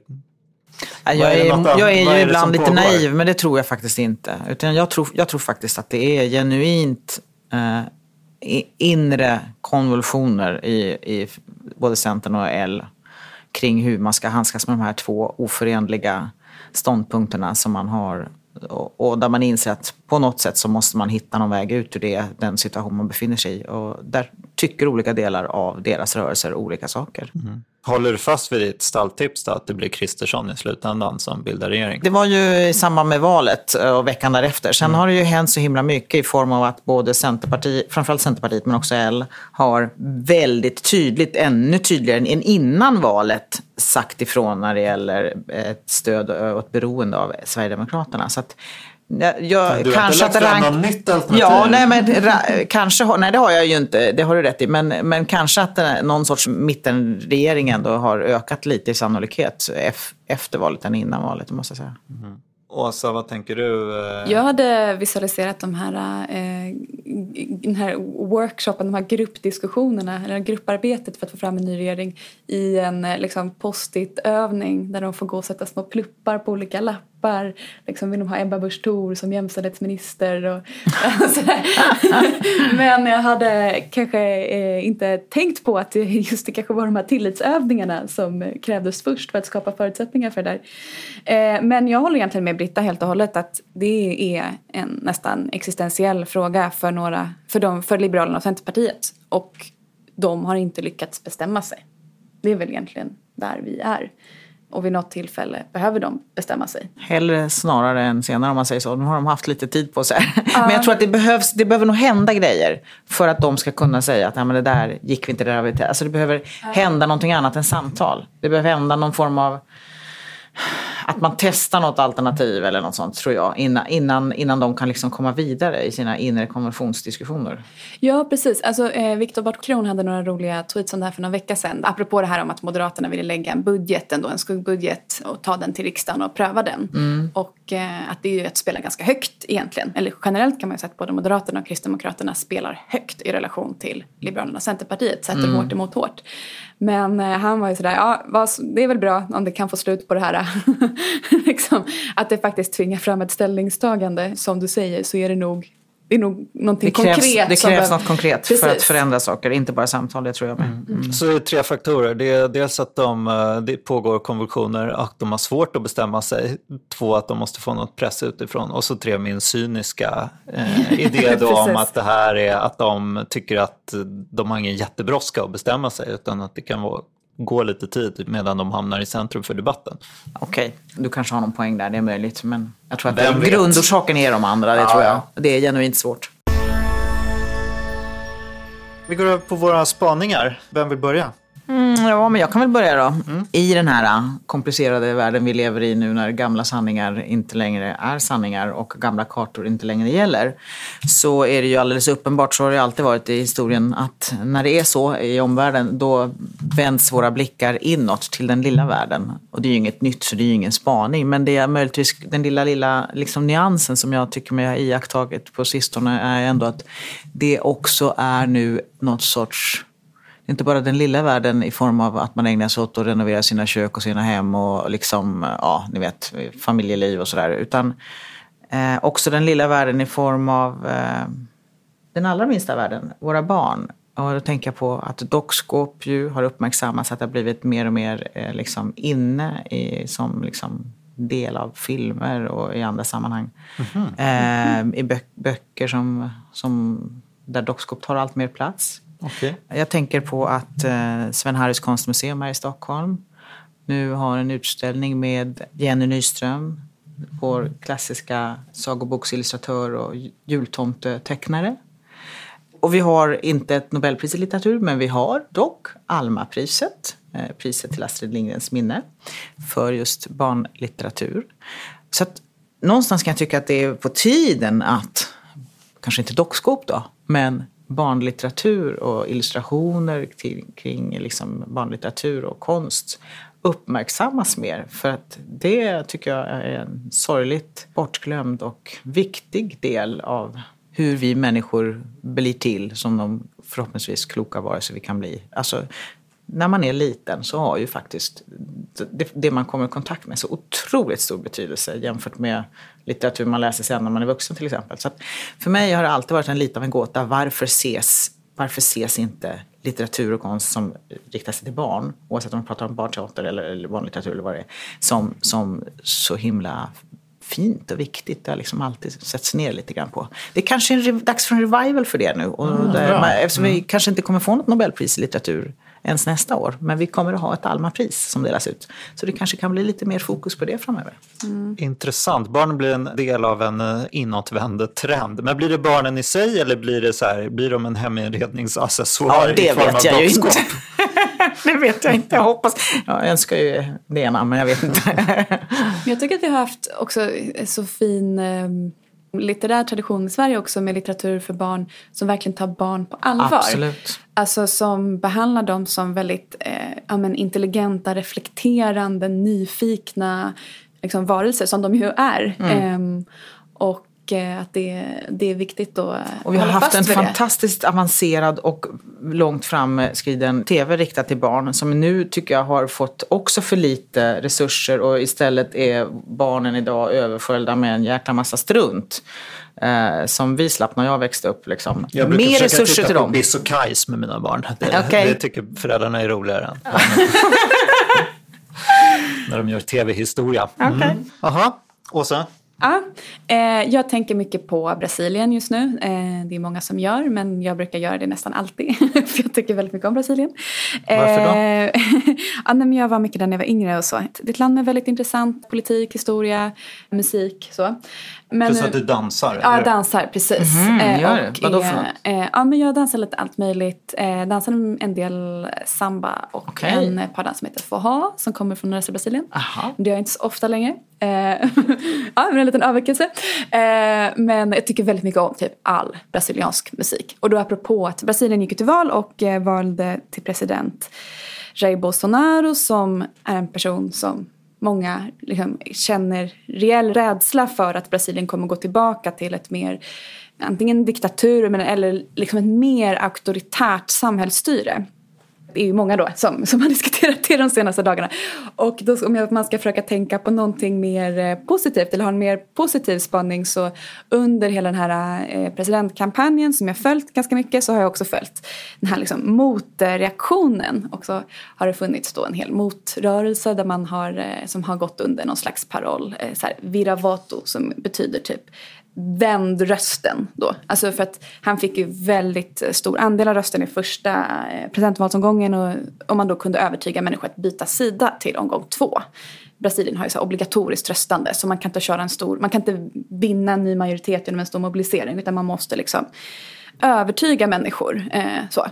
Ja, Jag är, jag är ju ibland lite naiv, men det tror jag faktiskt inte. Utan jag tror, jag tror faktiskt att det är genuint eh, inre konvulsioner i, i både Centern och L kring hur man ska handskas med de här två oförenliga ståndpunkterna som man har. Och, och där man inser att på något sätt så måste man hitta någon väg ut ur det, den situation man befinner sig i. Och där tycker olika delar av deras rörelser olika saker. Mm. Håller du fast vid ditt stalltips då, att det blir Kristersson i slutändan som bildar regering? Det var ju i samband med valet och veckan därefter. Sen mm. har det ju hänt så himla mycket i form av att både Centerpartiet, framförallt Centerpartiet men också L, har väldigt tydligt, ännu tydligare än innan valet, sagt ifrån när det gäller ett stöd och ett beroende av Sverigedemokraterna. Så att jag, du kanske har inte lagt fram något nytt alternativ? Ja, nej, men, ra, kanske, nej det har jag ju inte, det har du rätt i. Men, men kanske att någon sorts mittenregering ändå har ökat lite i sannolikhet efter valet än innan valet, måste jag säga. Mm. Åsa, vad tänker du? Jag hade visualiserat de här, eh, den här workshopen, de här gruppdiskussionerna, eller grupparbetet för att få fram en ny regering i en liksom, post-it-övning där de får gå och sätta små pluppar på olika lappar. Liksom vill de ha Ebba Busch Thor som jämställdhetsminister och [LAUGHS] sådär. Men jag hade kanske eh, inte tänkt på att just det kanske var de här tillitsövningarna som krävdes först för att skapa förutsättningar för det där. Eh, men jag håller egentligen med Britta helt och hållet att det är en nästan existentiell fråga för, några, för, dem, för Liberalerna och Centerpartiet. Och de har inte lyckats bestämma sig. Det är väl egentligen där vi är. Och vid något tillfälle behöver de bestämma sig. Hellre snarare än senare om man säger så. Nu har de haft lite tid på sig. Ja. [LAUGHS] Men jag tror att det, behövs, det behöver nog hända grejer för att de ska kunna säga att Nej, men det där gick vi inte, det där vi inte. Alltså det behöver ja. hända någonting annat än samtal. Det behöver hända någon form av att man testar något alternativ eller något sånt tror jag innan, innan, innan de kan liksom komma vidare i sina inre konventionsdiskussioner. Ja precis, alltså, eh, Viktor Bartkron hade några roliga tweets om det här för några veckor sedan. Apropå det här om att Moderaterna ville lägga en budget, ändå, en skuggbudget och ta den till riksdagen och pröva den. Mm. Och eh, att det är ju att spela ganska högt egentligen. Eller generellt kan man ju säga att både Moderaterna och Kristdemokraterna spelar högt i relation till Liberalerna och Centerpartiet. Sätter mm. hårt emot hårt. Men eh, han var ju sådär, ja det är väl bra om det kan få slut på det här. [LAUGHS] liksom, att det faktiskt tvingar fram ett ställningstagande. Som du säger så är det nog det är nog någonting det krävs, konkret. Det krävs något konkret Precis. för att förändra saker, inte bara samtal, det tror jag med. Mm. Mm. Så det är tre faktorer. Det är dels att de, eh, det pågår konvulsioner, att de har svårt att bestämma sig. Två, att de måste få något press utifrån. Och så tre, min cyniska eh, idé [LAUGHS] då om att det här är att de tycker att de har ingen jättebrådska att bestämma sig, utan att det kan vara gå lite tid medan de hamnar i centrum för debatten. Okej, okay. du kanske har någon poäng där, det är möjligt. Men jag tror att grundorsaken är de andra, det ja, tror jag. Det är genuint svårt. Vi går över på våra spaningar. Vem vill börja? Mm, ja, men jag kan väl börja då. Mm. I den här äh, komplicerade världen vi lever i nu när gamla sanningar inte längre är sanningar och gamla kartor inte längre gäller. Så är det ju alldeles uppenbart, så har det alltid varit i historien, att när det är så i omvärlden då vänds våra blickar inåt till den lilla världen. Och det är ju inget nytt, så det är ju ingen spaning. Men det är möjligtvis den lilla, lilla liksom, nyansen som jag tycker mig ha iakttagit på sistone är ändå att det också är nu något sorts inte bara den lilla världen i form av att man ägnar sig åt att renovera sina kök och sina hem och liksom, ja, ni vet, familjeliv och sådär. Utan eh, också den lilla världen i form av eh, den allra minsta världen, våra barn. Och då tänker jag på att dockskåp ju har uppmärksammats att det har blivit mer och mer eh, liksom inne i, som liksom del av filmer och i andra sammanhang. Eh, I bö- böcker som, som, där dockskåp tar allt mer plats. Okay. Jag tänker på att eh, Sven Harrys konstmuseum här i Stockholm nu har en utställning med Jenny Nyström, vår klassiska sagoboksillustratör och jultomtetecknare. Och vi har inte ett Nobelpris i litteratur, men vi har dock ALMA-priset eh, priset till Astrid Lindgrens minne, för just barnlitteratur. Så att någonstans kan jag tycka att det är på tiden att, kanske inte dockskåp då, men barnlitteratur och illustrationer till, kring liksom barnlitteratur och konst uppmärksammas mer. För att det tycker jag är en sorgligt bortglömd och viktig del av hur vi människor blir till som de förhoppningsvis kloka varelser vi kan bli. Alltså, när man är liten så har ju faktiskt det, det man kommer i kontakt med så otroligt stor betydelse jämfört med litteratur man läser sen när man är vuxen till exempel. Så för mig har det alltid varit en lite av en gåta. Varför ses, varför ses inte litteratur och konst som riktar sig till barn, oavsett om man pratar om barnteater eller, barnlitteratur eller vad det är, som, som så himla fint och viktigt. Det har liksom alltid setts ner lite grann på. Det är kanske är dags för en revival för det nu. Och där, man, eftersom vi kanske inte kommer få något Nobelpris i litteratur ens nästa år. Men vi kommer att ha ett Alma-pris som delas ut. Så det kanske kan bli lite mer fokus på det framöver. Intressant. Barnen blir en del av en eh, inåtvänd trend. Men blir det barnen i sig eller blir, det så här, blir de en heminredningsaccessoar Ja, i det form vet av jag ju inte. [LAUGHS] det vet jag inte. Jag hoppas. Jag önskar ju det ena, men jag vet inte. [LAUGHS] Jag tycker att vi har haft också så fin eh, litterär tradition i Sverige också med litteratur för barn som verkligen tar barn på allvar. Absolut. Alltså som behandlar dem som väldigt eh, ja, men intelligenta, reflekterande, nyfikna liksom, varelser som de ju är. Mm. Ehm, och att det, det är viktigt att Och vi har haft en fantastiskt avancerad och långt framskriden tv riktad till barn som nu tycker jag har fått också för lite resurser och istället är barnen idag överföljda med en jäkla massa strunt. Eh, som vi slapp när jag växte upp. Liksom. Jag brukar Mer försöka resurser titta till på. Biss och Kajs med mina barn. Det, [LAUGHS] Okej. det tycker föräldrarna är roligare. än [LAUGHS] När de gör tv-historia. Okej. Jaha, Åsa? Ja, eh, jag tänker mycket på Brasilien just nu. Eh, det är många som gör, men jag brukar göra det nästan alltid. [LAUGHS] för jag tycker väldigt mycket om Brasilien. Varför då? Eh, [LAUGHS] ja, men jag var mycket där när jag var yngre och så. Det är ett land med väldigt intressant politik, historia, musik. Så. Men, Plus att du dansar? Ja, jag dansar precis. Mhm, Eh, gör det? Vadå för är- något? eh, Ja, men jag dansar lite allt möjligt. Eh, dansar en del samba och Okej. en pardans som heter Forró som kommer från östra Brasilien. Aha. Det gör jag inte så ofta längre. Eh, [LAUGHS] ja, men en liten avvikelse. Eh, men jag tycker väldigt mycket om typ all brasiliansk musik. Och då apropå att Brasilien gick till val och eh, valde till president Jair Bolsonaro som är en person som många liksom, känner reell rädsla för att Brasilien kommer gå tillbaka till ett mer antingen diktatur men, eller liksom ett mer auktoritärt samhällsstyre. Det är ju många då som, som har [LAUGHS] diskuterat det de senaste dagarna. Och då, om jag, man ska försöka tänka på någonting mer eh, positivt eller ha en mer positiv spaning så under hela den här eh, presidentkampanjen som jag följt ganska mycket så har jag också följt den här liksom motreaktionen. Och så har det funnits då en hel motrörelse där man har, eh, som har gått under någon slags paroll, så här, viravato som betyder typ vänd rösten då. Alltså för att han fick ju väldigt stor andel av rösten i första eh, presidentvalsomgången och om man då kunde övertyga människor att byta sida till omgång två. Brasilien har ju så obligatoriskt röstande så man kan inte köra en stor, man kan inte vinna en ny majoritet genom en stor mobilisering utan man måste liksom övertyga människor. Eh, så.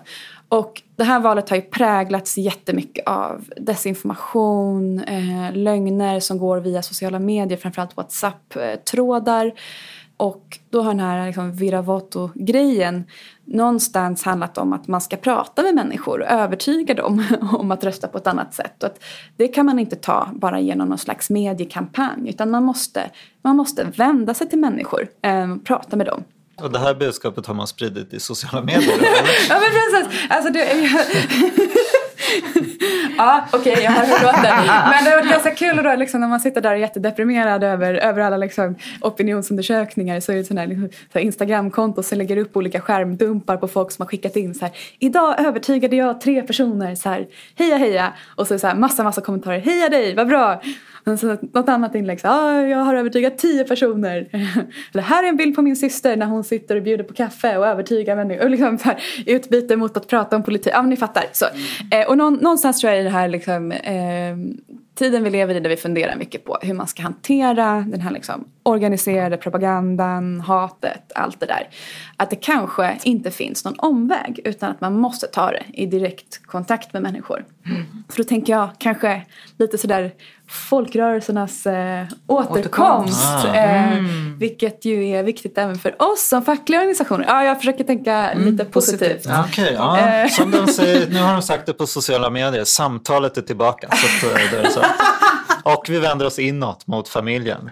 Och det här valet har ju präglats jättemycket av desinformation, eh, lögner som går via sociala medier, framförallt WhatsApp-trådar. Eh, och då har den här liksom Viravoto-grejen någonstans handlat om att man ska prata med människor och övertyga dem [LAUGHS] om att rösta på ett annat sätt. Och det kan man inte ta bara genom någon slags mediekampanj utan man måste, man måste vända sig till människor, eh, prata med dem. Och det här budskapet har man spridit i sociala medier? [LAUGHS] Ja men precis. Alltså, det, [LAUGHS] ja, okej, okay, jag har hört det. Men det har varit ganska kul då, liksom, när man sitter där och är jättedeprimerad över, över alla liksom, opinionsundersökningar så är det sån här, liksom, så här Instagramkonto som lägger upp olika skärmdumpar på folk som har skickat in så här. Idag övertygade jag tre personer så här. Heja heja! Och så, så här, massa massa kommentarer. Heja dig, vad bra! Så något annat inlägg, så, ah, jag har övertygat tio personer. [LAUGHS] Eller här är en bild på min syster när hon sitter och bjuder på kaffe och övertygar människor. Och liksom här, utbyte mot att prata om politik. Ja, men ni fattar. Så, eh, och någonstans tror jag i det här liksom, eh, tiden vi lever i där vi funderar mycket på hur man ska hantera den här liksom organiserade propagandan, hatet, allt det där. Att det kanske inte finns någon omväg utan att man måste ta det i direkt kontakt med människor. Mm. Så då tänker jag kanske lite sådär folkrörelsernas eh, återkomst. Ah. Eh, mm. Vilket ju är viktigt även för oss som fackliga organisationer. Ja, jag försöker tänka mm, lite positivt. positivt. Okej, okay, ja. Eh. som de säger, nu har de sagt det på sociala medier, samtalet är tillbaka. Så det så. [LAUGHS] Och vi vänder oss inåt mot familjen.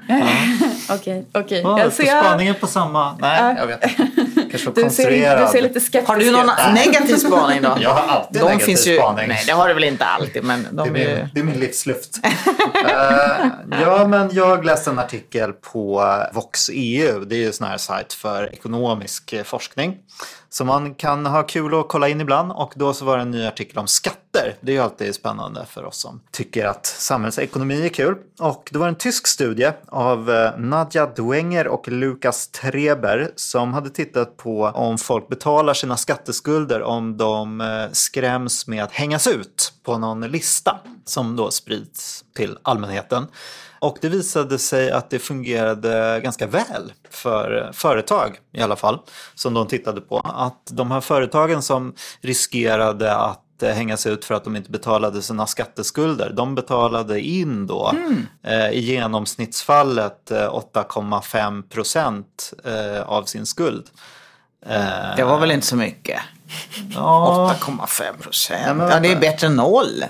Okej, okej. Oh, spaningen på samma... Nej, jag vet inte. Kanske [LAUGHS] du ser, du ser lite skeptisk Har du någon negativ spaning då? [LAUGHS] Jag har alltid de negativ finns ju, spaning. Nej, det har du väl inte alltid. Men de det, är min, det är min livsluft. uh, ja, men jag läste en artikel på Vox EU. Det är ju en sån här sajt för ekonomisk forskning. Så man kan ha kul att kolla in ibland och då så var det en ny artikel om skatter. Det är ju alltid spännande för oss som tycker att samhällsekonomi är kul. Och det var en tysk studie av eh, Nadja Duenger och Lukas Treber som hade tittat på om folk betalar sina skatteskulder om de eh, skräms med att hängas ut på någon lista som då sprids till allmänheten. Och det visade sig att det fungerade ganska väl för eh, företag i alla fall, som de tittade på. Att de här företagen som riskerade att hängas ut för att de inte betalade sina skatteskulder. De betalade in då mm. eh, i genomsnittsfallet 8,5 eh, procent eh, av sin skuld. Eh, det var väl inte så mycket? Ja. 8,5 procent. Ja, det är bättre än noll.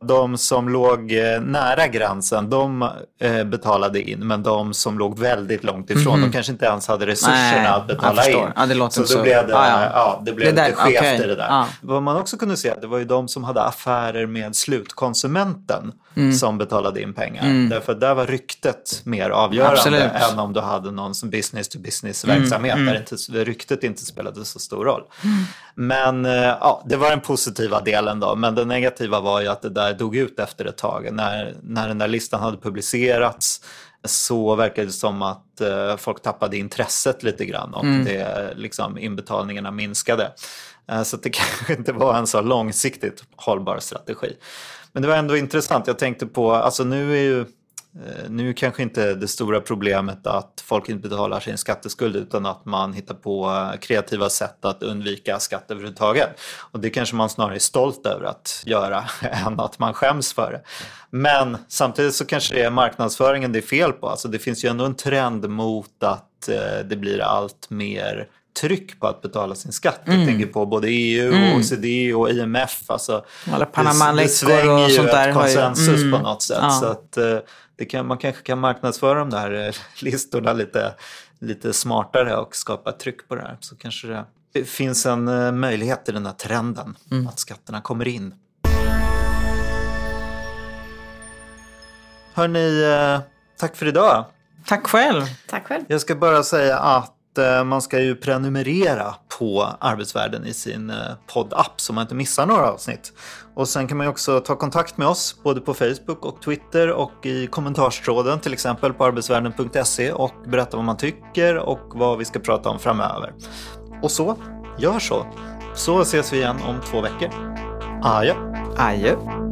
De som låg eh, nära gränsen, de eh, betalade in. Men de som låg väldigt långt ifrån, mm -hmm. de kanske inte ens hade resurserna Nej, att betala in. Ja, det låter så, då blev det, ah, ja. ja. det blev det lite skevt okay. i det där. Ah. Vad man också kunde se, det var ju de som hade affärer med slutkonsumenten mm. som betalade in pengar. Mm. Därför där var ryktet mer avgörande Absolut. än om du hade någon som business to business verksamhet mm. där inte, ryktet inte spelade så stor roll. Mm. Men eh, ja, det var den positiva delen då. Men den negativa var ju att det där dog ut efter ett tag. När, när den där listan hade publicerats så verkade det som att eh, folk tappade intresset lite grann och mm. det, liksom, inbetalningarna minskade. Eh, så det [LAUGHS] kanske inte var en så långsiktigt hållbar strategi. Men det var ändå intressant. Jag tänkte på, alltså nu är ju eh, nu är kanske inte det stora problemet att folk inte betalar sin skatteskuld utan att man hittar på eh, kreativa sätt att undvika skatt överhuvudtaget. Och det kanske man snarare är stolt över att göra [LAUGHS] än att man skäms för det. Men samtidigt så kanske det är marknadsföringen det är fel på. Alltså det finns ju ändå en trend mot att eh, det blir allt mer tryck på att betala sin skatt. Mm. Jag tänker på både EU, mm. OECD och IMF. Alltså, Alla Panama-läckor och sånt där. konsensus mm. på något sätt. Ja. Så att, eh, det kan, man kanske kan marknadsföra de där eh, [LAUGHS] listorna lite, lite smartare och skapa tryck på det här. Så kanske det finns en eh, möjlighet i den här trenden, mm. att skatterna kommer in. Hörni, tack för idag. Tack själv. Tack själv. Jag ska bara säga att Eh, man ska ju prenumerera på Arbetsvärlden i sin eh, poddapp så man inte missar några avsnitt. Och sen kan man ju också ta kontakt med oss både på Facebook och Twitter och i kommentarstråden till exempel på arbetsvärlden.se och berätta vad man tycker och vad vi ska prata om framöver. Och så, gör så. Så ses vi igen om två veckor. Adjö. Adjö.